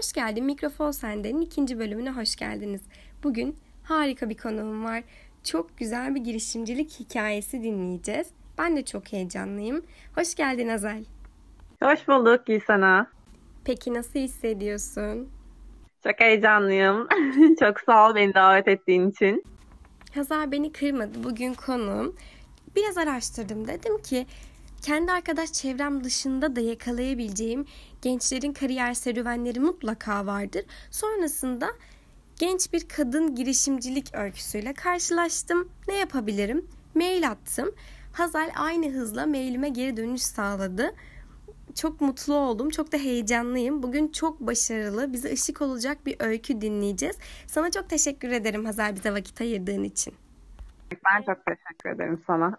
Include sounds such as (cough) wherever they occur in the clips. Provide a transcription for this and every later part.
Hoş geldin Mikrofon Sende'nin ikinci bölümüne hoş geldiniz. Bugün harika bir konuğum var. Çok güzel bir girişimcilik hikayesi dinleyeceğiz. Ben de çok heyecanlıyım. Hoş geldin Azel. Hoş bulduk Gülsana. Peki nasıl hissediyorsun? Çok heyecanlıyım. (laughs) çok sağ ol beni davet ettiğin için. Hazar beni kırmadı bugün konuğum. Biraz araştırdım dedim ki kendi arkadaş çevrem dışında da yakalayabileceğim gençlerin kariyer serüvenleri mutlaka vardır. Sonrasında genç bir kadın girişimcilik öyküsüyle karşılaştım. Ne yapabilirim? Mail attım. Hazal aynı hızla mailime geri dönüş sağladı. Çok mutlu oldum. Çok da heyecanlıyım. Bugün çok başarılı, bize ışık olacak bir öykü dinleyeceğiz. Sana çok teşekkür ederim Hazal bize vakit ayırdığın için. Ben çok teşekkür ederim sana.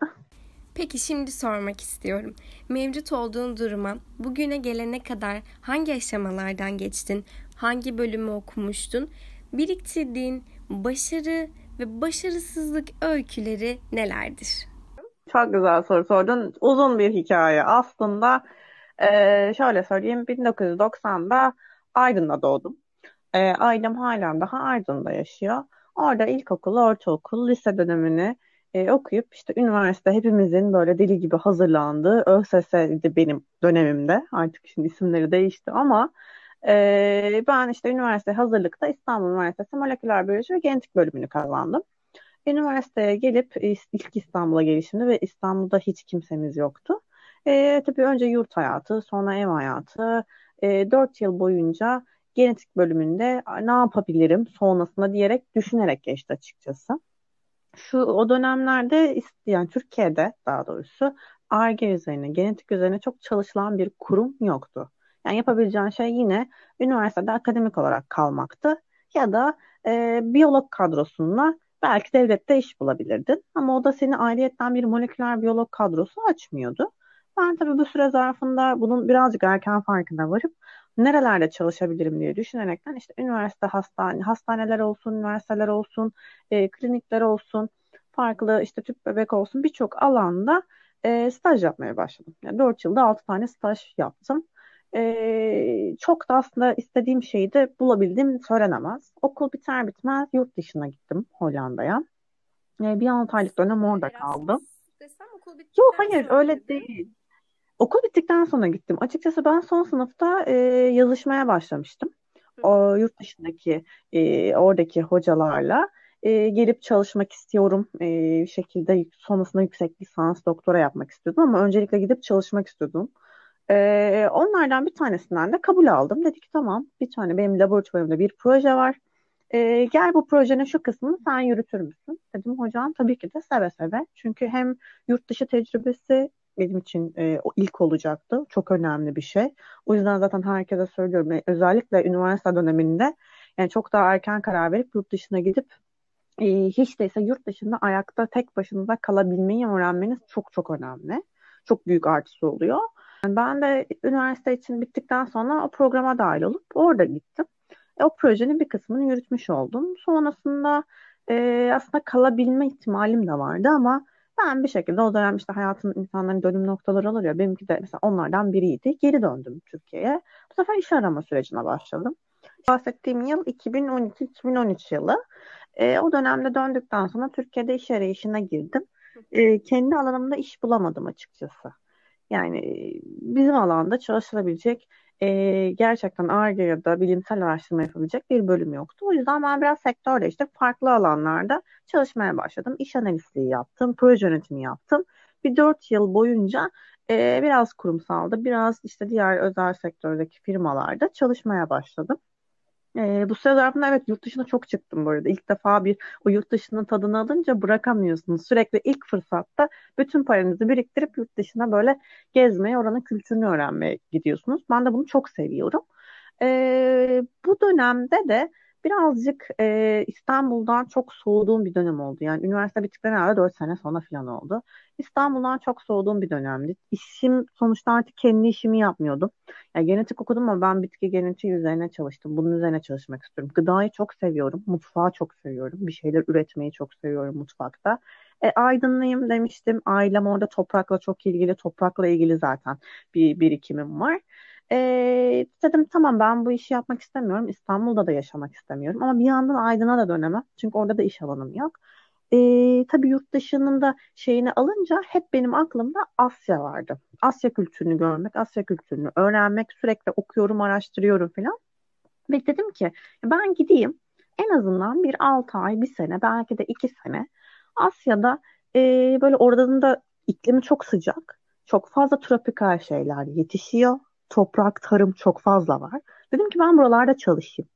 Peki şimdi sormak istiyorum. Mevcut olduğun duruma bugüne gelene kadar hangi aşamalardan geçtin? Hangi bölümü okumuştun? Biriktirdiğin başarı ve başarısızlık öyküleri nelerdir? Çok güzel soru sordun. Uzun bir hikaye. Aslında e, şöyle söyleyeyim. 1990'da Aydın'da doğdum. E, ailem halen daha Aydın'da yaşıyor. Orada ilkokul, ortaokul, lise dönemini e, okuyup işte üniversite hepimizin böyle deli gibi hazırlandığı ÖSS'di benim dönemimde. Artık şimdi isimleri değişti ama e, ben işte üniversite hazırlıkta İstanbul Üniversitesi Moleküler Biyoloji ve Genetik bölümünü kazandım. Üniversiteye gelip ilk İstanbul'a gelişimde ve İstanbul'da hiç kimsemiz yoktu. E, tabii önce yurt hayatı, sonra ev hayatı. E, 4 yıl boyunca genetik bölümünde ne yapabilirim sonrasında diyerek düşünerek geçti açıkçası şu o dönemlerde yani Türkiye'de daha doğrusu Ar-Ge üzerine, genetik üzerine çok çalışılan bir kurum yoktu. Yani yapabileceğin şey yine üniversitede akademik olarak kalmaktı ya da e, biyolog kadrosunda belki devlette iş bulabilirdin. Ama o da seni ayrıyetten bir moleküler biyolog kadrosu açmıyordu. Ben tabii bu süre zarfında bunun birazcık erken farkına varıp nerelerde çalışabilirim diye düşünerekten işte üniversite hastane, hastaneler olsun, üniversiteler olsun, e, klinikler olsun, farklı işte tüp bebek olsun birçok alanda e, staj yapmaya başladım. Yani 4 yılda 6 tane staj yaptım. E, çok da aslında istediğim şeyi de bulabildim söylenemez. Okul biter bitmez yurt dışına gittim Hollanda'ya. E, bir 6 aylık dönem orada kaldım. Yok hayır öyle değil. Okul bittikten sonra gittim. Açıkçası ben son sınıfta e, yazışmaya başlamıştım. O yurt dışındaki e, oradaki hocalarla e, gelip çalışmak istiyorum. E, şekilde sonrasında yüksek lisans, doktora yapmak istiyordum ama öncelikle gidip çalışmak istiyordum. E, onlardan bir tanesinden de kabul aldım. Dedi ki tamam bir tane benim laboratuvarımda bir proje var. E, gel bu projenin şu kısmını sen yürütür müsün? Dedim hocam tabii ki de seve seve. Çünkü hem yurt dışı tecrübesi benim için e, o ilk olacaktı. Çok önemli bir şey. O yüzden zaten herkese söylüyorum. Yani özellikle üniversite döneminde yani çok daha erken karar verip yurt dışına gidip e, hiç değilse yurt dışında ayakta tek başınıza kalabilmeyi öğrenmeniz çok çok önemli. Çok büyük artısı oluyor. Yani ben de üniversite için bittikten sonra o programa dahil olup orada gittim. E, o projenin bir kısmını yürütmüş oldum. Sonrasında e, aslında kalabilme ihtimalim de vardı ama ben bir şekilde o dönem işte hayatın insanların dönüm noktaları olur ya benimki de mesela onlardan biriydi. Geri döndüm Türkiye'ye. Bu sefer iş arama sürecine başladım. Bahsettiğim yıl 2012-2013 yılı. E, o dönemde döndükten sonra Türkiye'de iş arayışına girdim. E, kendi alanımda iş bulamadım açıkçası. Yani bizim alanda çalışılabilecek e, gerçekten ARGE ya da bilimsel araştırma yapabilecek bir bölüm yoktu. O yüzden ben biraz sektör değiştirip farklı alanlarda çalışmaya başladım. İş analistliği yaptım, proje yönetimi yaptım. Bir dört yıl boyunca e, biraz kurumsalda, biraz işte diğer özel sektördeki firmalarda çalışmaya başladım. E, bu süre zarfında evet yurt dışına çok çıktım bu arada. İlk defa bir o yurt dışının tadını alınca bırakamıyorsunuz. Sürekli ilk fırsatta bütün paranızı biriktirip yurt dışına böyle gezmeye, oranın kültürünü öğrenmeye gidiyorsunuz. Ben de bunu çok seviyorum. E, bu dönemde de birazcık e, İstanbul'dan çok soğuduğum bir dönem oldu. Yani üniversite bittikten herhalde 4 sene sonra falan oldu. İstanbul'dan çok soğuduğum bir dönemdi. İşim sonuçta artık kendi işimi yapmıyordum. Yani genetik okudum ama ben bitki genetiği üzerine çalıştım. Bunun üzerine çalışmak istiyorum. Gıdayı çok seviyorum. Mutfağı çok seviyorum. Bir şeyler üretmeyi çok seviyorum mutfakta. E, aydınlıyım demiştim. Ailem orada toprakla çok ilgili. Toprakla ilgili zaten bir birikimim var. Ee, dedim tamam ben bu işi yapmak istemiyorum. İstanbul'da da yaşamak istemiyorum. Ama bir yandan Aydın'a da dönemem. Çünkü orada da iş alanım yok. Ee, tabii yurt dışının da şeyini alınca hep benim aklımda Asya vardı. Asya kültürünü görmek, Asya kültürünü öğrenmek. Sürekli okuyorum, araştırıyorum falan. Ve dedim ki ben gideyim en azından bir 6 ay, bir sene, belki de 2 sene Asya'da e, böyle oradan da iklimi çok sıcak. Çok fazla tropikal şeyler yetişiyor. Toprak, tarım çok fazla var. Dedim ki ben buralarda çalışayım.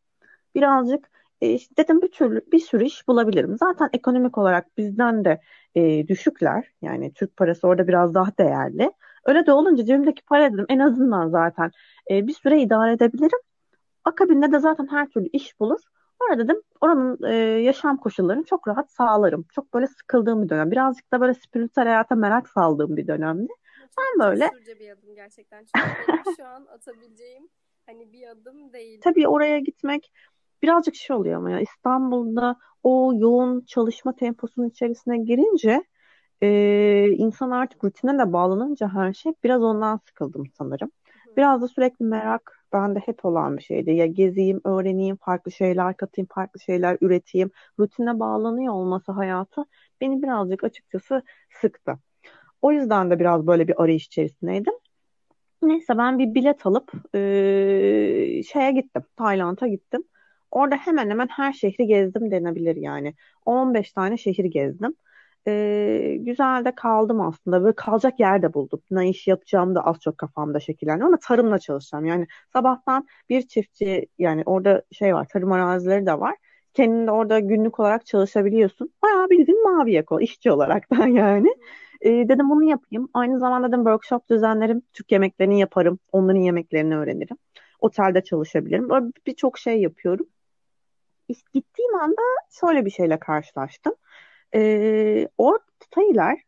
Birazcık e, dedim bir türlü bir sürü iş bulabilirim. Zaten ekonomik olarak bizden de e, düşükler. Yani Türk parası orada biraz daha değerli. Öyle de olunca cebimdeki para dedim en azından zaten e, bir süre idare edebilirim. Akabinde de zaten her türlü iş bulur. Orada dedim oranın e, yaşam koşullarını çok rahat sağlarım. Çok böyle sıkıldığım bir dönem. Birazcık da böyle spiritüel hayata merak saldığım bir dönemdi. Ben böyle Cesurca bir adım gerçekten. Çünkü şu an atabileceğim hani bir adım değil. tabii oraya gitmek birazcık şey oluyor ama ya İstanbul'da o yoğun çalışma temposunun içerisine girince e, insan artık rutine de bağlanınca her şey biraz ondan sıkıldım sanırım. Biraz da sürekli merak bende hep olan bir şeydi. Ya gezeyim, öğreneyim, farklı şeyler katayım, farklı şeyler üreteyim. Rutine bağlanıyor olması hayatı beni birazcık açıkçası sıktı. O yüzden de biraz böyle bir arayış içerisindeydim. Neyse ben bir bilet alıp e, şeye gittim. Tayland'a gittim. Orada hemen hemen her şehri gezdim denebilir yani. 15 tane şehir gezdim. E, güzel de kaldım aslında. Böyle kalacak yer de buldum. Ne iş yapacağım da az çok kafamda şekillendi ama tarımla çalışacağım. Yani sabahtan bir çiftçi yani orada şey var tarım arazileri de var. Kendin de orada günlük olarak çalışabiliyorsun. Bayağı bildiğin mavi yaka işçi olaraktan (laughs) yani. E, dedim bunu yapayım. Aynı zamanda dedim workshop düzenlerim. Türk yemeklerini yaparım. Onların yemeklerini öğrenirim. Otelde çalışabilirim. Böyle birçok şey yapıyorum. İşte gittiğim anda şöyle bir şeyle karşılaştım. E, orada Taylar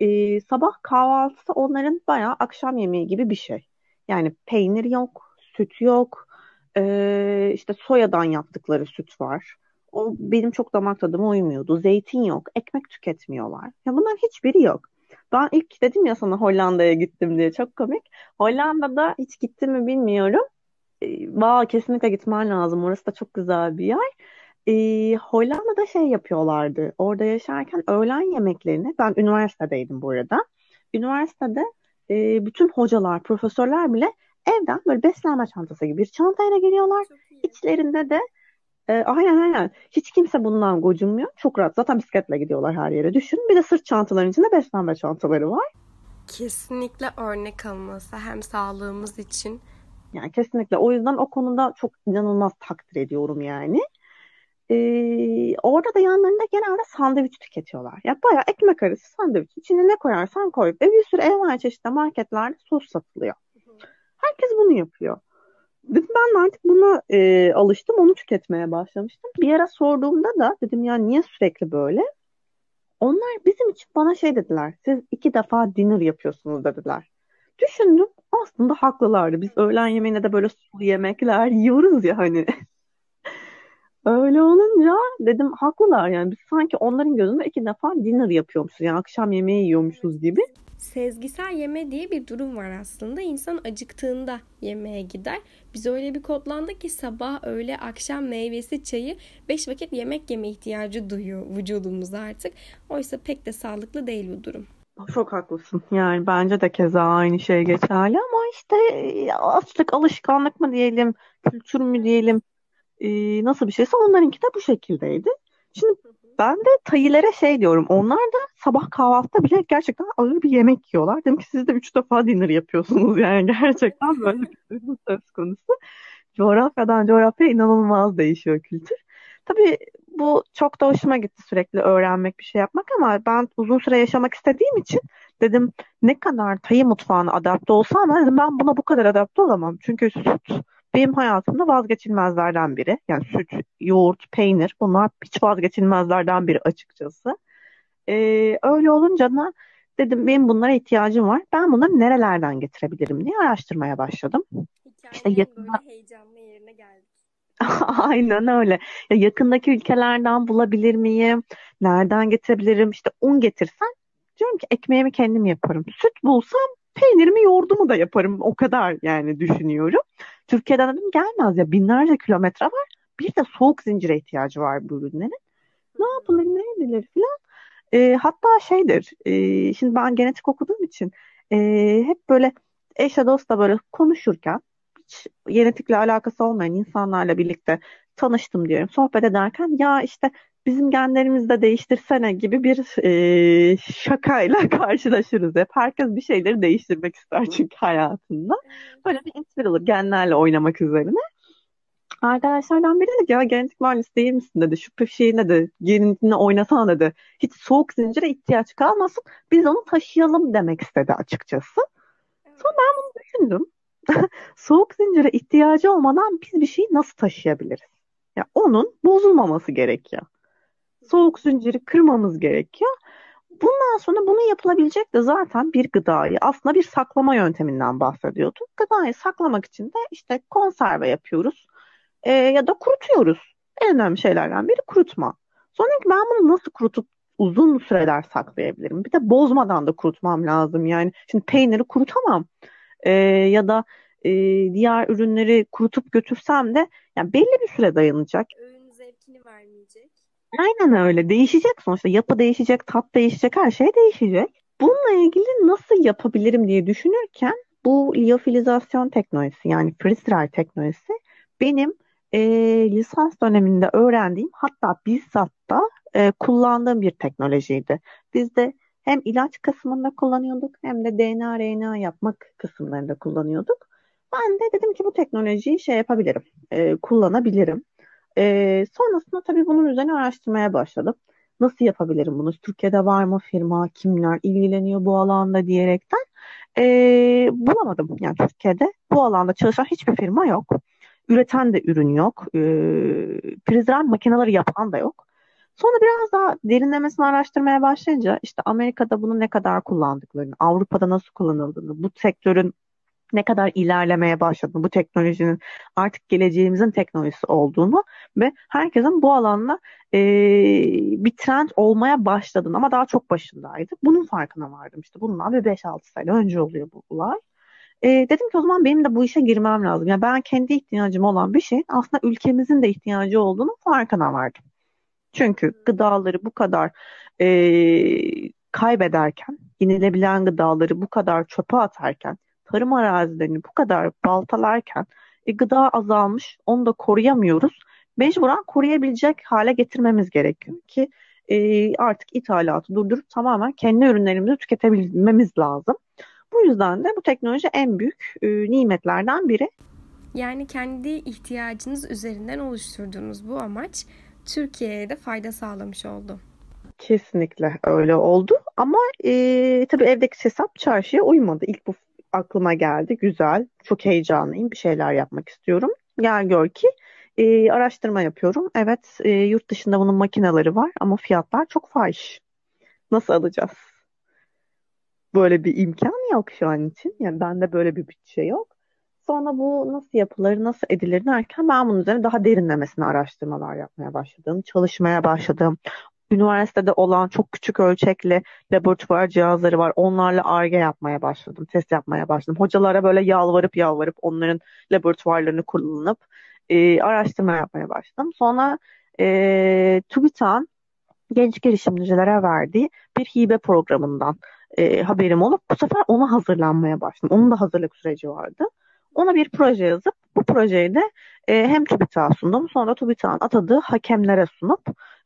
e, sabah kahvaltısı onların bayağı akşam yemeği gibi bir şey. Yani peynir yok, süt yok, e, işte soyadan yaptıkları süt var. O benim çok damak tadıma uymuyordu. Zeytin yok, ekmek tüketmiyorlar. Ya bunların hiçbiri yok. Ben ilk dedim ya sana Hollanda'ya gittim diye çok komik. Hollanda'da hiç gittim mi bilmiyorum. E, Vaa kesinlikle gitmen lazım. Orası da çok güzel bir yer. E, Hollanda'da şey yapıyorlardı. Orada yaşarken öğlen yemeklerini, ben üniversitedeydim bu arada. Üniversitede e, bütün hocalar, profesörler bile evden böyle beslenme çantası gibi bir çantayla geliyorlar. İçlerinde de e, aynen aynen hiç kimse bundan gocunmuyor. Çok rahat. Zaten bisikletle gidiyorlar her yere. Düşün. Bir de sırt çantaların içinde beslenme çantaları var. Kesinlikle örnek alınması hem sağlığımız için. Yani kesinlikle. O yüzden o konuda çok inanılmaz takdir ediyorum yani. Ee, orada da yanlarında genelde sandviç tüketiyorlar. Ya bayağı ekmek arası sandviç. İçine ne koyarsan koy. Ve bir sürü envai çeşitli marketlerde sos satılıyor. Herkes bunu yapıyor. Ben artık buna e, alıştım. Onu tüketmeye başlamıştım. Bir ara sorduğumda da dedim ya niye sürekli böyle? Onlar bizim için bana şey dediler. Siz iki defa dinner yapıyorsunuz dediler. Düşündüm. Aslında haklılardı. Biz öğlen yemeğine de böyle sulu yemekler yiyoruz ya hani. (laughs) Öyle olunca dedim haklılar yani biz sanki onların gözünde iki defa dinner yapıyormuşuz yani akşam yemeği yiyormuşuz gibi. Sezgisel yeme diye bir durum var aslında. İnsan acıktığında yemeğe gider. Biz öyle bir kodlandık ki sabah, öğle, akşam meyvesi, çayı beş vakit yemek yeme ihtiyacı duyuyor vücudumuz artık. Oysa pek de sağlıklı değil bu durum. Çok haklısın yani bence de keza aynı şey geçerli ama işte açlık alışkanlık mı diyelim kültür mü diyelim nasıl bir şeyse onlarınki de bu şekildeydi. Şimdi ben de tayilere şey diyorum. Onlar da sabah kahvaltıda bile gerçekten ağır bir yemek yiyorlar. Dedim ki siz de üç defa dinner yapıyorsunuz yani gerçekten böyle bir söz konusu. Coğrafyadan coğrafyaya inanılmaz değişiyor kültür. Tabii bu çok da hoşuma gitti sürekli öğrenmek bir şey yapmak ama ben uzun süre yaşamak istediğim için dedim ne kadar Tayı mutfağına adapte olsam dedim ben buna bu kadar adapte olamam. Çünkü süt benim hayatımda vazgeçilmezlerden biri. Yani süt, yoğurt, peynir bunlar hiç vazgeçilmezlerden biri açıkçası. Ee, öyle olunca da dedim benim bunlara ihtiyacım var. Ben bunları nerelerden getirebilirim diye araştırmaya başladım. İşte Hikayenin yakında böyle heyecanlı yerine geldik. (laughs) aynen öyle. Ya yakındaki ülkelerden bulabilir miyim? Nereden getirebilirim? İşte un getirsen diyorum ki ekmeğimi kendim yaparım. Süt bulsam peynirimi yoğurdumu da yaparım. O kadar yani düşünüyorum. Türkiye'den dedim gelmez ya binlerce kilometre var. Bir de soğuk zincire ihtiyacı var bu ürünlerin. Ne yapılır ne edilir filan. E, hatta şeydir e, şimdi ben genetik okuduğum için e, hep böyle eşe dostla böyle konuşurken hiç genetikle alakası olmayan insanlarla birlikte tanıştım diyorum. Sohbet ederken ya işte bizim genlerimizi de değiştirsene gibi bir e, şakayla (laughs) karşılaşırız hep. Herkes bir şeyleri değiştirmek ister çünkü hayatında. Böyle bir espri olur genlerle oynamak üzerine. Arkadaşlardan biri dedi ki ya genetik mühendis değil misin dedi. Şu şeyi dedi genine oynasana dedi. Hiç soğuk zincire ihtiyaç kalmasın. Biz onu taşıyalım demek istedi açıkçası. Sonra ben bunu düşündüm. (laughs) soğuk zincire ihtiyacı olmadan biz bir şeyi nasıl taşıyabiliriz? Ya onun bozulmaması gerekiyor. Soğuk zinciri kırmamız gerekiyor. Bundan sonra bunu yapılabilecek de zaten bir gıdayı aslında bir saklama yönteminden bahsediyorduk. Gıdayı saklamak için de işte konserve yapıyoruz e, ya da kurutuyoruz. En önemli şeylerden biri kurutma. Sonra ki ben bunu nasıl kurutup uzun süreler saklayabilirim? Bir de bozmadan da kurutmam lazım. Yani şimdi peyniri kurutamam. E, ya da e, diğer ürünleri kurutup götürsem de yani belli bir süre dayanacak. Öğün zevkini vermeyecek. Aynen öyle. Değişecek sonuçta. Yapı değişecek, tat değişecek, her şey değişecek. Bununla ilgili nasıl yapabilirim diye düşünürken bu liyofilizasyon teknolojisi yani dry teknolojisi benim e, lisans döneminde öğrendiğim hatta bizzat da e, kullandığım bir teknolojiydi. Biz de hem ilaç kısmında kullanıyorduk hem de DNA RNA yapmak kısımlarında kullanıyorduk. Ben de dedim ki bu teknolojiyi şey yapabilirim, e, kullanabilirim. E, sonrasında tabii bunun üzerine araştırmaya başladım. Nasıl yapabilirim bunu? Türkiye'de var mı firma, kimler ilgileniyor bu alanda diyerekten e, bulamadım. Yani Türkiye'de bu alanda çalışan hiçbir firma yok. Üreten de ürün yok. E, prizren makineleri yapan da yok. Sonra biraz daha derinlemesine araştırmaya başlayınca işte Amerika'da bunu ne kadar kullandıklarını, Avrupa'da nasıl kullanıldığını, bu sektörün ne kadar ilerlemeye başladığını, bu teknolojinin artık geleceğimizin teknolojisi olduğunu ve herkesin bu alanda e, bir trend olmaya başladığını ama daha çok başındaydı. Bunun farkına vardım işte. Bundan bir 5-6 sene önce oluyor bu olay. E, dedim ki o zaman benim de bu işe girmem lazım. Yani ben kendi ihtiyacım olan bir şey aslında ülkemizin de ihtiyacı olduğunu farkına vardım. Çünkü gıdaları bu kadar e, kaybederken, yenilebilen gıdaları bu kadar çöpe atarken, tarım arazilerini bu kadar baltalarken e, gıda azalmış, onu da koruyamıyoruz. Mecburen koruyabilecek hale getirmemiz gerekiyor ki e, artık ithalatı durdurup tamamen kendi ürünlerimizi tüketebilmemiz lazım. Bu yüzden de bu teknoloji en büyük e, nimetlerden biri. Yani kendi ihtiyacınız üzerinden oluşturduğunuz bu amaç Türkiye'ye de fayda sağlamış oldu. Kesinlikle öyle oldu ama e, tabii evdeki hesap çarşıya uymadı. İlk bu aklıma geldi. Güzel, çok heyecanlıyım. Bir şeyler yapmak istiyorum. Gel gör ki e, araştırma yapıyorum. Evet, e, yurt dışında bunun makineleri var ama fiyatlar çok fahiş. Nasıl alacağız? Böyle bir imkan yok şu an için. Yani bende böyle bir bütçe yok. Sonra bu nasıl yapılır, nasıl edilir derken ben bunun üzerine daha derinlemesine araştırmalar yapmaya başladım. Çalışmaya başladım. Üniversitede olan çok küçük ölçekli laboratuvar cihazları var. Onlarla ARGE yapmaya başladım, test yapmaya başladım. Hocalara böyle yalvarıp yalvarıp onların laboratuvarlarını kullanıp e, araştırma yapmaya başladım. Sonra e, TÜBİTAK'ın genç girişimcilere verdiği bir hibe programından e, haberim olup bu sefer ona hazırlanmaya başladım. Onun da hazırlık süreci vardı. Ona bir proje yazıp bu projeyi de e, hem TÜBİTAK'a sundum sonra TÜBİTAK'ın atadığı hakemlere sunup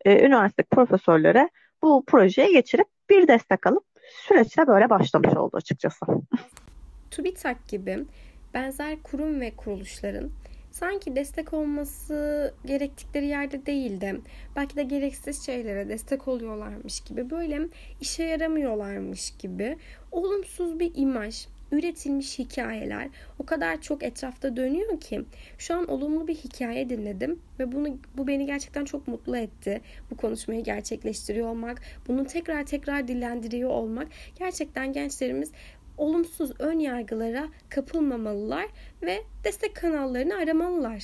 e, üniversite profesörlere bu projeye geçirip bir destek alıp süreçte böyle başlamış oldu açıkçası. TÜBİTAK gibi benzer kurum ve kuruluşların sanki destek olması gerektikleri yerde değil de belki de gereksiz şeylere destek oluyorlarmış gibi böyle işe yaramıyorlarmış gibi olumsuz bir imaj üretilmiş hikayeler o kadar çok etrafta dönüyor ki şu an olumlu bir hikaye dinledim ve bunu bu beni gerçekten çok mutlu etti. Bu konuşmayı gerçekleştiriyor olmak, bunu tekrar tekrar dillendiriyor olmak gerçekten gençlerimiz olumsuz ön yargılara kapılmamalılar ve destek kanallarını aramalılar.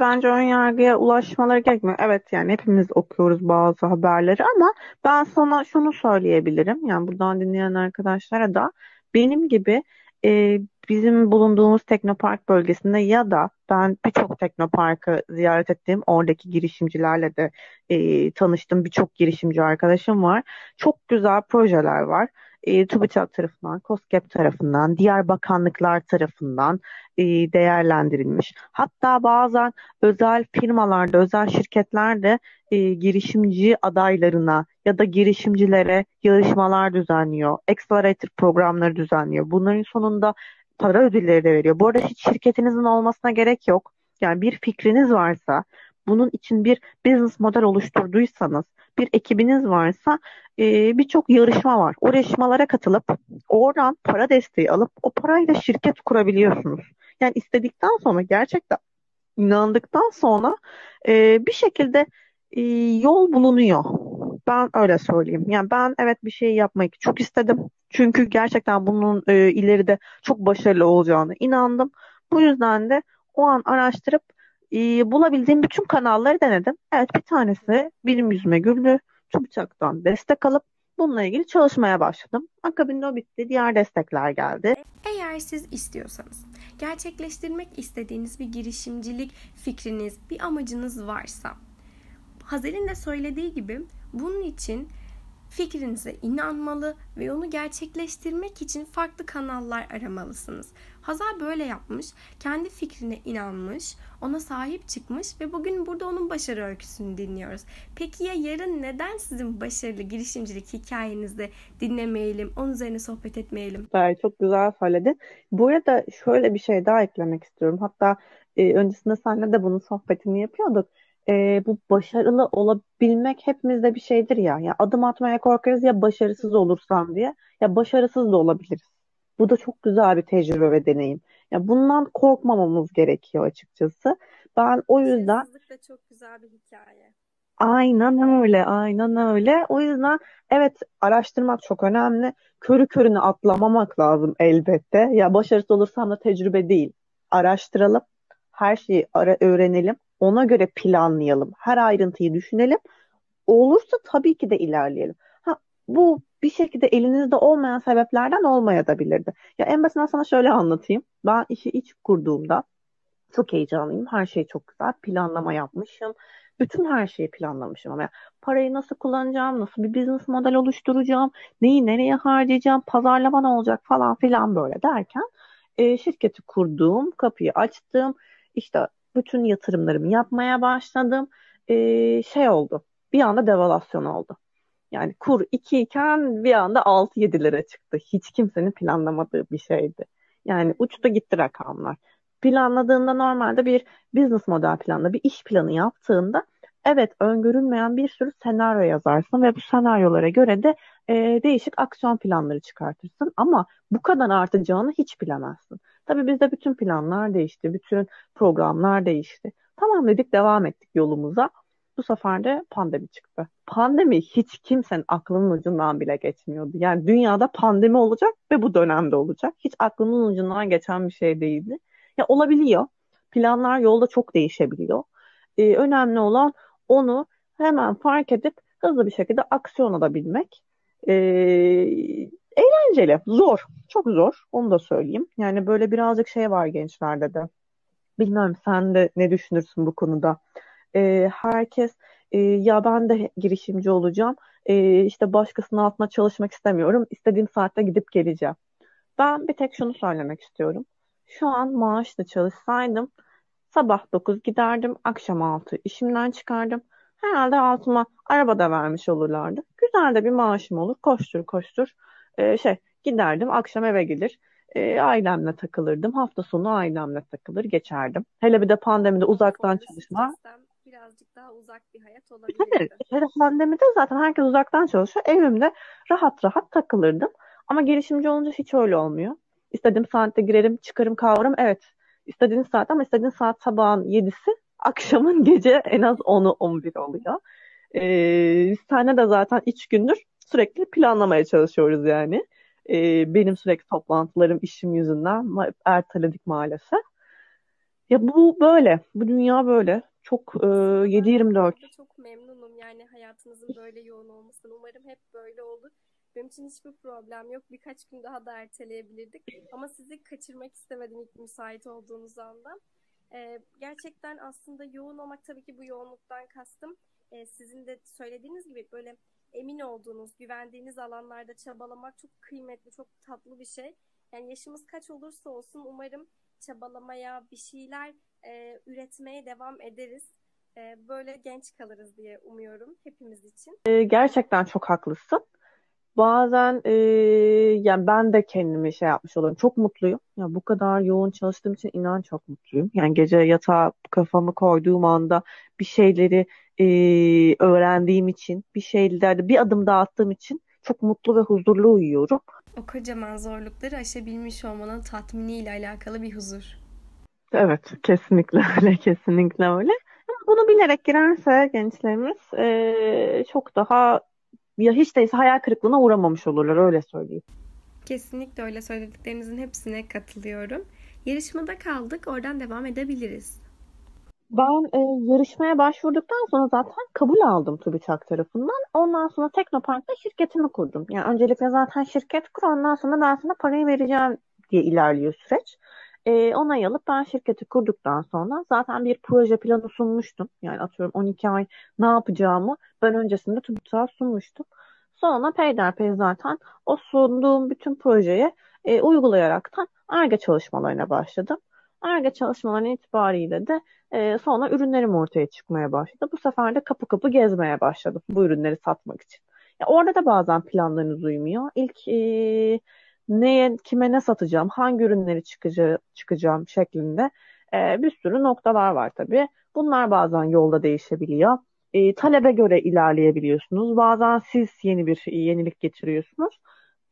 Bence ön yargıya ulaşmaları gerekmiyor. Evet yani hepimiz okuyoruz bazı haberleri ama ben sana şunu söyleyebilirim. Yani buradan dinleyen arkadaşlara da benim gibi e, bizim bulunduğumuz teknopark bölgesinde ya da ben birçok teknoparkı ziyaret ettim. Oradaki girişimcilerle de e, tanıştım. Birçok girişimci arkadaşım var. Çok güzel projeler var. E, TÜBİTAK tarafından, KOSGEB tarafından, diğer bakanlıklar tarafından e, değerlendirilmiş. Hatta bazen özel firmalarda, özel şirketlerde e, girişimci adaylarına ya da girişimcilere yarışmalar düzenliyor. Accelerator programları düzenliyor. Bunların sonunda para ödülleri de veriyor. Bu arada hiç şirketinizin olmasına gerek yok. Yani bir fikriniz varsa, bunun için bir business model oluşturduysanız, bir ekibiniz varsa e, birçok yarışma var. O yarışmalara katılıp oradan para desteği alıp o parayla şirket kurabiliyorsunuz. Yani istedikten sonra gerçekten inandıktan sonra e, bir şekilde e, yol bulunuyor. Ben öyle söyleyeyim. Yani ben evet bir şey yapmayı çok istedim. Çünkü gerçekten bunun e, ileride çok başarılı olacağını inandım. Bu yüzden de o an araştırıp e, bulabildiğim bütün kanalları denedim. Evet bir tanesi benim yüzüme güldü. TÜBİTAK'tan destek alıp bununla ilgili çalışmaya başladım. Akabinde o bitti. Diğer destekler geldi. Eğer siz istiyorsanız gerçekleştirmek istediğiniz bir girişimcilik fikriniz, bir amacınız varsa Hazer'in de söylediği gibi bunun için fikrinize inanmalı ve onu gerçekleştirmek için farklı kanallar aramalısınız. Hazar böyle yapmış, kendi fikrine inanmış, ona sahip çıkmış ve bugün burada onun başarı öyküsünü dinliyoruz. Peki ya yarın neden sizin başarılı girişimcilik hikayenizi dinlemeyelim, onun üzerine sohbet etmeyelim? Çok güzel söyledin. Bu arada şöyle bir şey daha eklemek istiyorum. Hatta e, öncesinde seninle de bunun sohbetini yapıyorduk e, bu başarılı olabilmek hepimizde bir şeydir ya. Ya adım atmaya korkarız ya başarısız olursam diye. Ya başarısız da olabiliriz. Bu da çok güzel bir tecrübe ve deneyim. Ya bundan korkmamamız gerekiyor açıkçası. Ben o yüzden Başarısızlık da çok güzel bir hikaye. Aynen öyle, aynen öyle. O yüzden evet araştırmak çok önemli. Körü körüne atlamamak lazım elbette. Ya başarısız olursam da tecrübe değil. Araştıralım, her şeyi ara öğrenelim. Ona göre planlayalım. Her ayrıntıyı düşünelim. Olursa tabii ki de ilerleyelim. Ha, bu bir şekilde elinizde olmayan sebeplerden olmayabilirdi. Ya en basitinden sana şöyle anlatayım. Ben işi iç kurduğumda çok heyecanlıyım. Her şey çok güzel. Planlama yapmışım. Bütün her şeyi planlamışım ama yani parayı nasıl kullanacağım, nasıl bir business model oluşturacağım, neyi nereye harcayacağım, pazarlama ne olacak falan filan böyle derken e, şirketi kurduğum, kapıyı açtım. İşte bütün yatırımlarımı yapmaya başladım. Ee, şey oldu. Bir anda devalüasyon oldu. Yani kur 2 iken bir anda 6-7'lere çıktı. Hiç kimsenin planlamadığı bir şeydi. Yani uçta gitti rakamlar. Planladığında normalde bir business model planla, bir iş planı yaptığında evet öngörülmeyen bir sürü senaryo yazarsın ve bu senaryolara göre de e, değişik aksiyon planları çıkartırsın. Ama bu kadar artacağını hiç bilemezsin. Tabii bizde bütün planlar değişti, bütün programlar değişti. Tamam dedik devam ettik yolumuza. Bu sefer de pandemi çıktı. Pandemi hiç kimsenin aklının ucundan bile geçmiyordu. Yani dünyada pandemi olacak ve bu dönemde olacak. Hiç aklının ucundan geçen bir şey değildi. Ya olabiliyor. Planlar yolda çok değişebiliyor. Ee, önemli olan onu hemen fark edip hızlı bir şekilde aksiyon alabilmek. Ee, Eğlenceli, zor, çok zor. Onu da söyleyeyim. Yani böyle birazcık şey var gençlerde de. Bilmiyorum sen de ne düşünürsün bu konuda. Ee, herkes e, ya ben de girişimci olacağım. E, işte başkasının altına çalışmak istemiyorum. İstediğim saatte gidip geleceğim. Ben bir tek şunu söylemek istiyorum. Şu an maaşla çalışsaydım sabah 9 giderdim, akşam 6 işimden çıkardım. Herhalde altıma araba da vermiş olurlardı. Güzel de bir maaşım olur. Koştur koştur e, şey giderdim akşam eve gelir e, ailemle takılırdım. Hafta sonu ailemle takılır geçerdim. Hele bir de pandemide uzaktan çalışma. Birazcık daha uzak bir hayat olabilirdi. Hele pandemide zaten herkes uzaktan çalışıyor. Evimde rahat rahat takılırdım. Ama gelişimci olunca hiç öyle olmuyor. İstediğim saatte girerim, çıkarım, kavururum. Evet. İstediğin saat ama istediğin saat sabahın 7'si, akşamın gece en az 10'u 11 oluyor. Ee, biz tane de zaten iç gündür sürekli planlamaya çalışıyoruz yani. E, benim sürekli toplantılarım işim yüzünden erteledik maalesef. Ya bu böyle. Bu dünya böyle. Çok e, 7-24. Çok memnunum yani hayatınızın böyle yoğun olmasını. Umarım hep böyle olur. Benim için hiçbir problem yok. Birkaç gün daha da erteleyebilirdik. Ama sizi kaçırmak istemedim ilk müsait olduğunuz anda. Ee, gerçekten aslında yoğun olmak tabii ki bu yoğunluktan kastım. Ee, sizin de söylediğiniz gibi böyle emin olduğunuz, güvendiğiniz alanlarda çabalamak çok kıymetli, çok tatlı bir şey. Yani yaşımız kaç olursa olsun umarım çabalamaya, bir şeyler e, üretmeye devam ederiz. E, böyle genç kalırız diye umuyorum hepimiz için. E, gerçekten çok haklısın. Bazen e, yani ben de kendimi şey yapmış oluyorum. Çok mutluyum. Ya bu kadar yoğun çalıştığım için inan çok mutluyum. Yani gece yatağa kafamı koyduğum anda bir şeyleri e, öğrendiğim için, bir şeylerde bir adım daha attığım için çok mutlu ve huzurlu uyuyorum. O kocaman zorlukları aşabilmiş olmanın tatminiyle alakalı bir huzur. Evet, kesinlikle (laughs) öyle, kesinlikle öyle. Bunu bilerek girerse gençlerimiz e, çok daha ya hiç değilse hayal kırıklığına uğramamış olurlar öyle söyleyeyim. Kesinlikle öyle söylediklerinizin hepsine katılıyorum. Yarışmada kaldık, oradan devam edebiliriz. Ben e, yarışmaya başvurduktan sonra zaten kabul aldım TÜBİTAK tarafından. Ondan sonra Teknopark'ta şirketimi kurdum. Yani öncelikle zaten şirket kur, ondan sonra ben sana parayı vereceğim diye ilerliyor süreç. E, onay alıp ben şirketi kurduktan sonra zaten bir proje planı sunmuştum. Yani atıyorum 12 ay ne yapacağımı ben öncesinde TÜBİTAK'a sunmuştum. Sonra peyderpey zaten o sunduğum bütün projeye e, uygulayaraktan ARGE çalışmalarına başladım. ARGE çalışmalarının itibariyle de e, sonra ürünlerim ortaya çıkmaya başladı. Bu sefer de kapı kapı gezmeye başladım bu ürünleri satmak için. Ya orada da bazen planlarınız uymuyor. İlk e, neye, kime ne satacağım, hangi ürünleri çıkacağım, çıkacağım şeklinde e, bir sürü noktalar var tabii. Bunlar bazen yolda değişebiliyor. E, talebe göre ilerleyebiliyorsunuz. Bazen siz yeni bir yenilik getiriyorsunuz.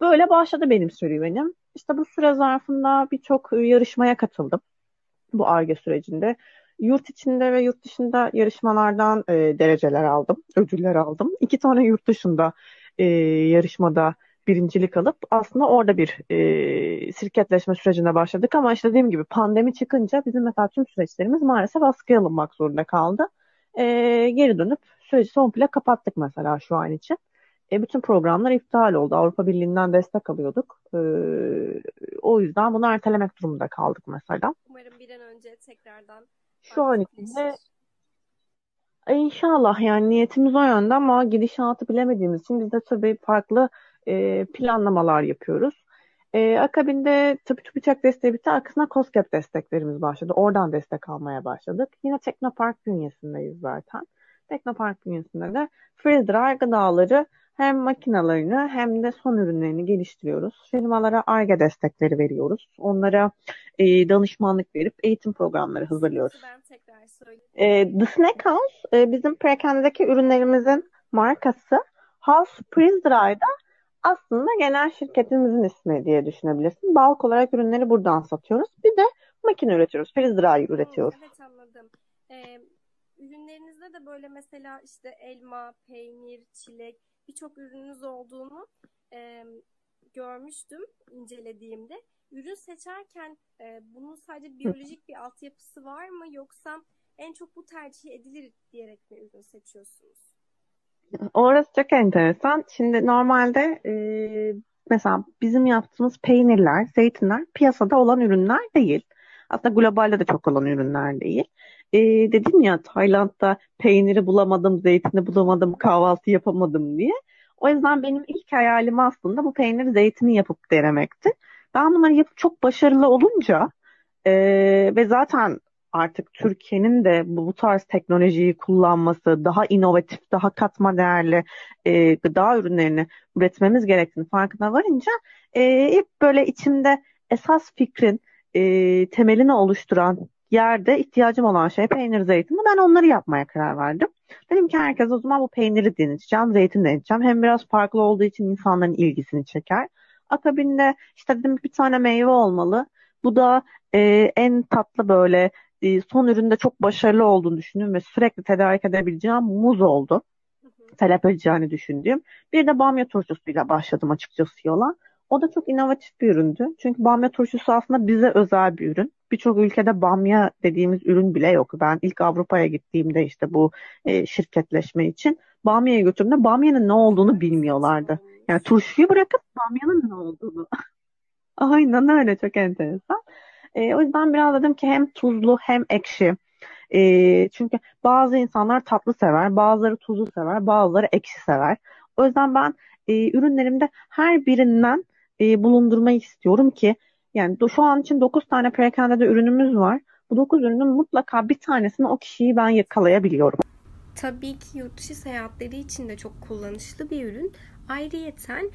Böyle başladı benim serüvenim. İşte bu süre zarfında birçok yarışmaya katıldım bu ARGE sürecinde. Yurt içinde ve yurt dışında yarışmalardan e, dereceler aldım, ödüller aldım. İki tane yurt dışında e, yarışmada birincilik alıp aslında orada bir e, şirketleşme sürecine başladık ama işte dediğim gibi pandemi çıkınca bizim mesela tüm süreçlerimiz maalesef askıya alınmak zorunda kaldı. E, geri dönüp süreci komple kapattık mesela şu an için. E, bütün programlar iptal oldu. Avrupa Birliği'nden destek alıyorduk. E, o yüzden bunu ertelemek durumunda kaldık mesela. Umarım bir an önce tekrardan şu an içinde İnşallah yani niyetimiz o yönde ama gidişatı bilemediğimiz için biz de tabii farklı e, planlamalar yapıyoruz. E, akabinde tabii TÜBİTAK desteği bitti. Arkasına COSGAP desteklerimiz başladı. Oradan destek almaya başladık. Yine Teknopark bünyesindeyiz zaten. Teknopark bünyesinde de dry gıdaları hem makinalarını hem de son ürünlerini geliştiriyoruz. Firmalara ARGE destekleri veriyoruz. Onlara e, danışmanlık verip eğitim programları hazırlıyoruz. Ben tekrar söyleyeyim. E, The Snack House e, bizim perakendedeki ürünlerimizin markası. House Freeze Dry'da aslında genel şirketimizin ismi diye düşünebilirsin. Balk olarak ürünleri buradan satıyoruz. Bir de makine üretiyoruz. Freeze Dry üretiyoruz. Evet anladım. Ee, ürünlerinizde de böyle mesela işte elma, peynir, çilek birçok ürününüz olduğunu e, görmüştüm incelediğimde. Ürün seçerken e, bunun sadece biyolojik bir altyapısı var mı yoksa en çok bu tercih edilir diyerek mi ürün seçiyorsunuz? Orası çok enteresan. Şimdi normalde e, mesela bizim yaptığımız peynirler, zeytinler piyasada olan ürünler değil. Aslında globalde de çok olan ürünler değil. E, dedim ya Tayland'da peyniri bulamadım, zeytini bulamadım, kahvaltı yapamadım diye. O yüzden benim ilk hayalim aslında bu peyniri zeytini yapıp denemekti. Ben bunları yapıp çok başarılı olunca e, ve zaten artık Türkiye'nin de bu, bu tarz teknolojiyi kullanması, daha inovatif, daha katma değerli e, gıda ürünlerini üretmemiz gerektiğini farkına varınca e, hep böyle içimde esas fikrin e, temelini oluşturan yerde ihtiyacım olan şey peynir, zeytin. Ben onları yapmaya karar verdim. Dedim ki herkes o zaman bu peyniri deneyeceğim, zeytin deneyeceğim. Hem biraz farklı olduğu için insanların ilgisini çeker. Akabinde işte dedim bir tane meyve olmalı. Bu da e, en tatlı böyle e, son üründe çok başarılı olduğunu düşündüm ve sürekli tedarik edebileceğim muz oldu. Talep edeceğini düşündüğüm. Bir de bamya turşusuyla başladım açıkçası yola. O da çok inovatif bir üründü. Çünkü bamya turşusu aslında bize özel bir ürün. Birçok ülkede bamya dediğimiz ürün bile yok. Ben ilk Avrupa'ya gittiğimde işte bu e, şirketleşme için bamya'ya götürdüğümde bamyanın ne olduğunu bilmiyorlardı. Yani turşuyu bırakıp bamyanın ne olduğunu. (laughs) Aynen öyle çok enteresan. E, o yüzden biraz dedim ki hem tuzlu hem ekşi. E, çünkü bazı insanlar tatlı sever, bazıları tuzlu sever, bazıları ekşi sever. O yüzden ben e, ürünlerimde her birinden e, bulundurmayı istiyorum ki yani şu an için 9 tane perakendede ürünümüz var. Bu 9 ürünün mutlaka bir tanesini o kişiyi ben yakalayabiliyorum. Tabii ki yurt dışı seyahatleri için de çok kullanışlı bir ürün. Ayrıyeten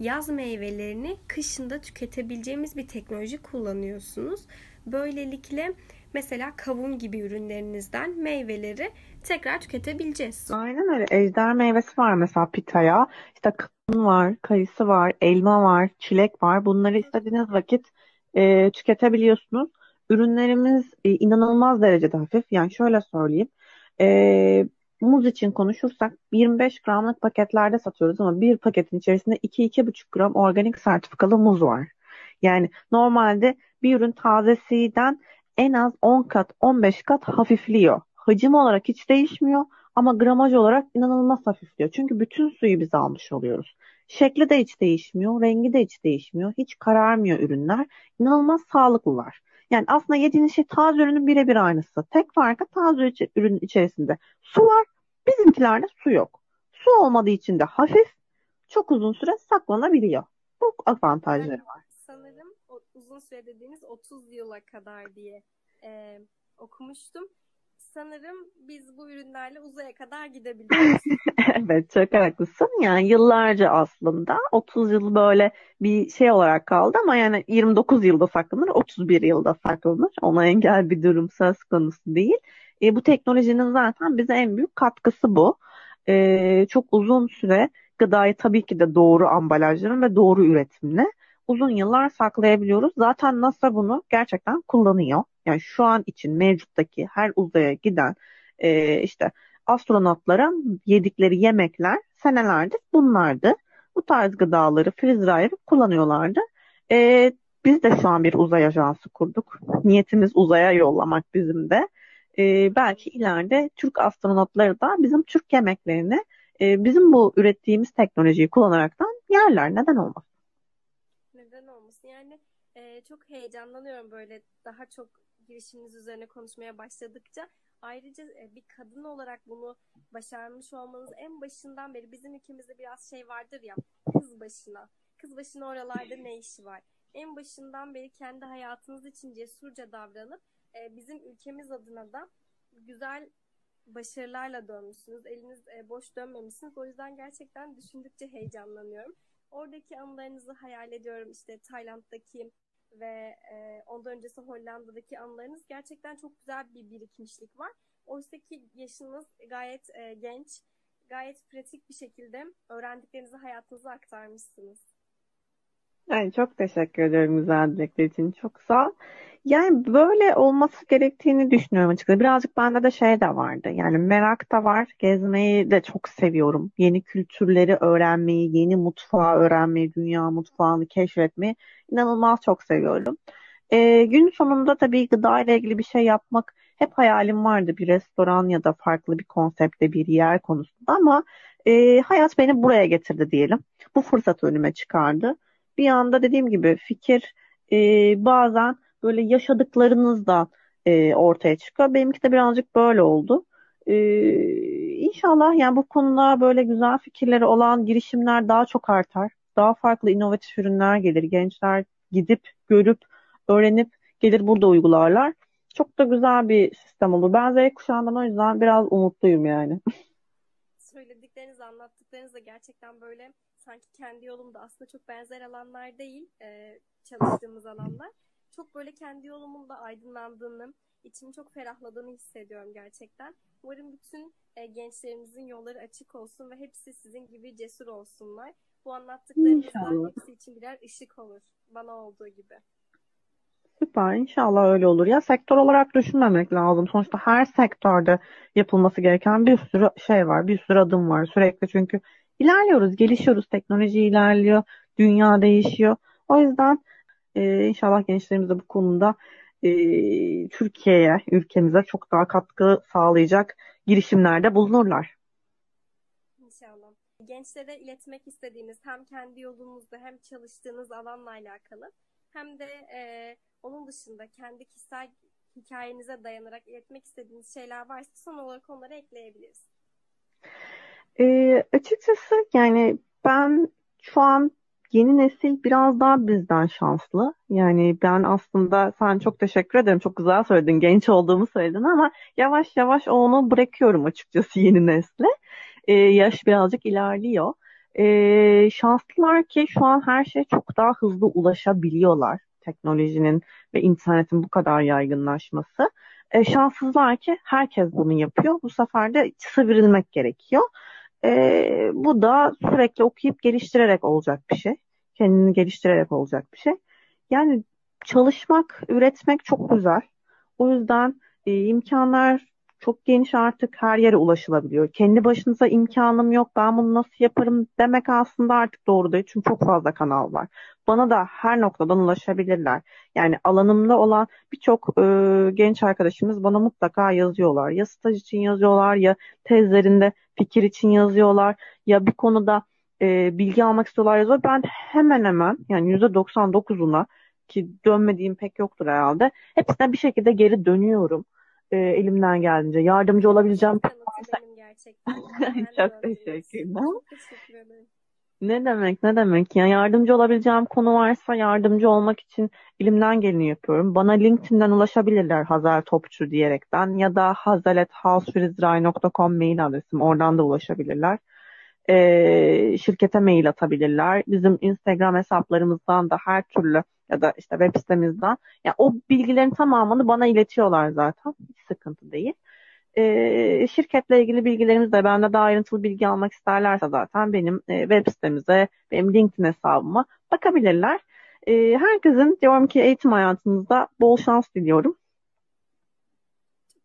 yaz meyvelerini kışında tüketebileceğimiz bir teknoloji kullanıyorsunuz. Böylelikle mesela kavun gibi ürünlerinizden meyveleri tekrar tüketebileceğiz. Aynen öyle. Ejder meyvesi var mesela pitaya. İşte kavun var, kayısı var, elma var, çilek var. Bunları istediğiniz vakit e, tüketebiliyorsunuz. Ürünlerimiz e, inanılmaz derecede hafif. Yani şöyle söyleyeyim. E, muz için konuşursak 25 gramlık paketlerde satıyoruz ama bir paketin içerisinde 2-2,5 gram organik sertifikalı muz var. Yani normalde bir ürün tazesinden en az 10 kat 15 kat hafifliyor. Hacim olarak hiç değişmiyor ama gramaj olarak inanılmaz hafifliyor. Çünkü bütün suyu biz almış oluyoruz. Şekli de hiç değişmiyor, rengi de hiç değişmiyor. Hiç kararmıyor ürünler. İnanılmaz sağlıklılar. Yani aslında yediğiniz şey taze ürünün birebir aynısı. Tek farkı taze ürünün içerisinde su var. Bizimkilerde su yok. Su olmadığı için de hafif, çok uzun süre saklanabiliyor. Bu avantajları var. Sanırım o, uzun süre dediğiniz 30 yıla kadar diye e, okumuştum. Sanırım biz bu ürünlerle uzaya kadar gidebiliyoruz. (laughs) evet çok haklısın. Yani yıllarca aslında 30 yıl böyle bir şey olarak kaldı ama yani 29 yılda saklanır, 31 yılda saklanır. Ona engel bir durum söz konusu değil. E, bu teknolojinin zaten bize en büyük katkısı bu. E, çok uzun süre gıdayı tabii ki de doğru ambalajların ve doğru üretimle uzun yıllar saklayabiliyoruz. Zaten NASA bunu gerçekten kullanıyor. Yani şu an için mevcuttaki her uzaya giden e, işte astronotlara yedikleri yemekler senelerdir bunlardı. Bu tarz gıdaları freezer ayırıp kullanıyorlardı. E, biz de şu an bir uzay ajansı kurduk. Niyetimiz uzaya yollamak bizim de. E, belki ileride Türk astronotları da bizim Türk yemeklerini e, bizim bu ürettiğimiz teknolojiyi kullanaraktan yerler. Neden olmaz? Neden olmasın? Yani e, çok heyecanlanıyorum böyle daha çok girişiminiz üzerine konuşmaya başladıkça. Ayrıca e, bir kadın olarak bunu başarmış olmanız en başından beri bizim ülkemizde biraz şey vardır ya kız başına. Kız başına oralarda ne işi var? En başından beri kendi hayatınız için cesurca davranıp e, bizim ülkemiz adına da güzel başarılarla dönmüşsünüz. Eliniz e, boş dönmemişsiniz. O yüzden gerçekten düşündükçe heyecanlanıyorum. Oradaki anılarınızı hayal ediyorum. İşte Tayland'daki ve e, ondan öncesi Hollanda'daki anılarınız gerçekten çok güzel bir birikmişlik var. Oysa ki yaşınız gayet e, genç, gayet pratik bir şekilde öğrendiklerinizi hayatınıza aktarmışsınız. Yani çok teşekkür ederim güzel dilekler için. Çok sağ. Yani böyle olması gerektiğini düşünüyorum açıkçası. Birazcık bende de şey de vardı. Yani merak da var. Gezmeyi de çok seviyorum. Yeni kültürleri öğrenmeyi, yeni mutfağı öğrenmeyi, dünya mutfağını keşfetmeyi inanılmaz çok seviyorum. Ee, gün sonunda tabii gıda ile ilgili bir şey yapmak hep hayalim vardı. Bir restoran ya da farklı bir konsepte bir yer konusunda ama e, hayat beni buraya getirdi diyelim. Bu fırsat önüme çıkardı. Bir anda dediğim gibi fikir e, bazen böyle yaşadıklarınızdan e, ortaya çıkıyor. Benimki de birazcık böyle oldu. E, inşallah yani bu konuda böyle güzel fikirleri olan girişimler daha çok artar. Daha farklı inovatif ürünler gelir. Gençler gidip, görüp, öğrenip gelir burada uygularlar. Çok da güzel bir sistem olur. Ben Z kuşağından o yüzden biraz umutluyum yani. (laughs) Söyledikleriniz, anlattıklarınız da gerçekten böyle sanki kendi yolumda aslında çok benzer alanlar değil e, çalıştığımız alanlar çok böyle kendi yolumun da aydınlandığını, içim çok ferahladığını hissediyorum gerçekten. Umarım bütün e, gençlerimizin yolları açık olsun ve hepsi sizin gibi cesur olsunlar. Bu anlattıklarınızdan hepsi için birer ışık olur. Bana olduğu gibi. Süper. İnşallah öyle olur. Ya sektör olarak düşünmemek lazım. Sonuçta her sektörde yapılması gereken bir sürü şey var. Bir sürü adım var. Sürekli çünkü ilerliyoruz, gelişiyoruz. Teknoloji ilerliyor. Dünya değişiyor. O yüzden ee, inşallah gençlerimiz de bu konuda e, Türkiye'ye, ülkemize çok daha katkı sağlayacak girişimlerde bulunurlar. İnşallah. gençlere iletmek istediğiniz hem kendi yolunuzda hem çalıştığınız alanla alakalı hem de e, onun dışında kendi kişisel hikayenize dayanarak iletmek istediğiniz şeyler varsa son olarak onları ekleyebiliriz. E, açıkçası yani ben şu an yeni nesil biraz daha bizden şanslı. Yani ben aslında sen çok teşekkür ederim. Çok güzel söyledin. Genç olduğumu söyledin ama yavaş yavaş onu bırakıyorum açıkçası yeni nesle. Ee, yaş birazcık ilerliyor. Ee, şanslılar ki şu an her şeye çok daha hızlı ulaşabiliyorlar. Teknolojinin ve internetin bu kadar yaygınlaşması. Ee, şanssızlar ki herkes bunu yapıyor. Bu sefer de sıvırılmak gerekiyor. E, bu da sürekli okuyup geliştirerek olacak bir şey. Kendini geliştirerek olacak bir şey. Yani çalışmak, üretmek çok güzel. O yüzden e, imkanlar çok geniş artık her yere ulaşılabiliyor. Kendi başınıza imkanım yok ben bunu nasıl yaparım demek aslında artık doğru değil. Çünkü çok fazla kanal var. Bana da her noktadan ulaşabilirler. Yani alanımda olan birçok e, genç arkadaşımız bana mutlaka yazıyorlar. Ya staj için yazıyorlar ya tezlerinde fikir için yazıyorlar. Ya bir konuda e, bilgi almak istiyorlar yazıyor. Ben hemen hemen yani %99'una ki dönmediğim pek yoktur herhalde. Hepsine bir şekilde geri dönüyorum e, elimden geldiğince. Yardımcı olabileceğim. gerçekten. (laughs) Çok teşekkürler. Teşekkür ederim. Ne demek ne demek ya yardımcı olabileceğim konu varsa yardımcı olmak için elimden geleni yapıyorum. Bana LinkedIn'den ulaşabilirler Hazel Topçu diyerekten ya da hazel.hausfrizray.com mail adresim oradan da ulaşabilirler. Ee, şirkete mail atabilirler. Bizim Instagram hesaplarımızdan da her türlü ya da işte web sitemizden. Yani o bilgilerin tamamını bana iletiyorlar zaten. Hiç sıkıntı değil. E, şirketle ilgili bilgilerimiz de bende daha ayrıntılı bilgi almak isterlerse zaten benim e, web sitemize, benim LinkedIn hesabıma bakabilirler. E, herkesin diyorum ki eğitim hayatınızda bol şans diliyorum.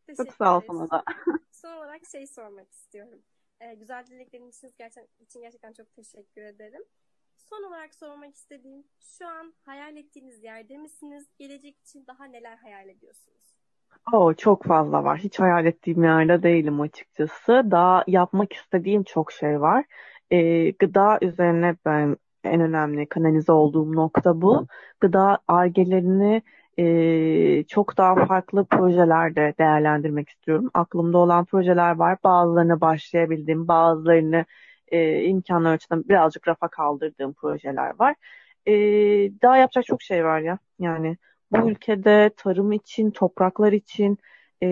Çok, Çok sağ ol sana da. (laughs) Son olarak şey sormak istiyorum. E, güzel dileklerin için gerçekten, için gerçekten çok teşekkür ederim. Son olarak sormak istediğim şu an hayal ettiğiniz yerde misiniz? Gelecek için daha neler hayal ediyorsunuz? Oo, çok fazla var. Hiç hayal ettiğim yerde değilim açıkçası. Daha yapmak istediğim çok şey var. Ee, gıda üzerine ben en önemli kanalize olduğum nokta bu. Gıda argelerini e, çok daha farklı projelerde değerlendirmek istiyorum. Aklımda olan projeler var. Bazılarına başlayabildiğim, bazılarını e, imkanlar açısından birazcık rafa kaldırdığım projeler var. E, daha yapacak çok şey var ya. Yani bu ülkede tarım için, topraklar için e,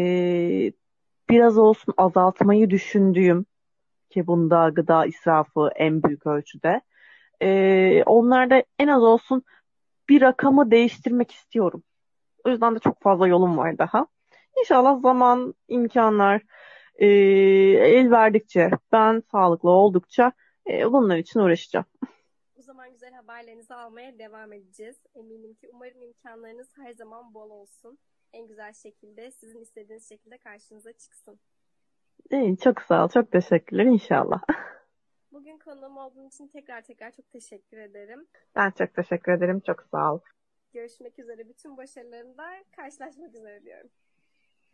biraz olsun azaltmayı düşündüğüm ki bunda gıda israfı en büyük ölçüde. E, onlarda en az olsun bir rakamı değiştirmek istiyorum. O yüzden de çok fazla yolum var daha. İnşallah zaman, imkanlar e, el verdikçe, ben sağlıklı oldukça e, bunlar için uğraşacağım. O zaman güzel haberlerinizi almaya devam edeceğiz. Eminim ki umarım imkanlarınız her zaman bol olsun. En güzel şekilde, sizin istediğiniz şekilde karşınıza çıksın. İyi, çok sağ ol. Çok teşekkürler inşallah. (laughs) Bugün konuğum olduğun için tekrar tekrar çok teşekkür ederim. Ben çok teşekkür ederim. Çok sağ ol. Görüşmek üzere. Bütün başarılarında karşılaşmak üzere diyorum.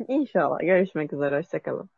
İnşallah. Görüşmek üzere. Hoşçakalın.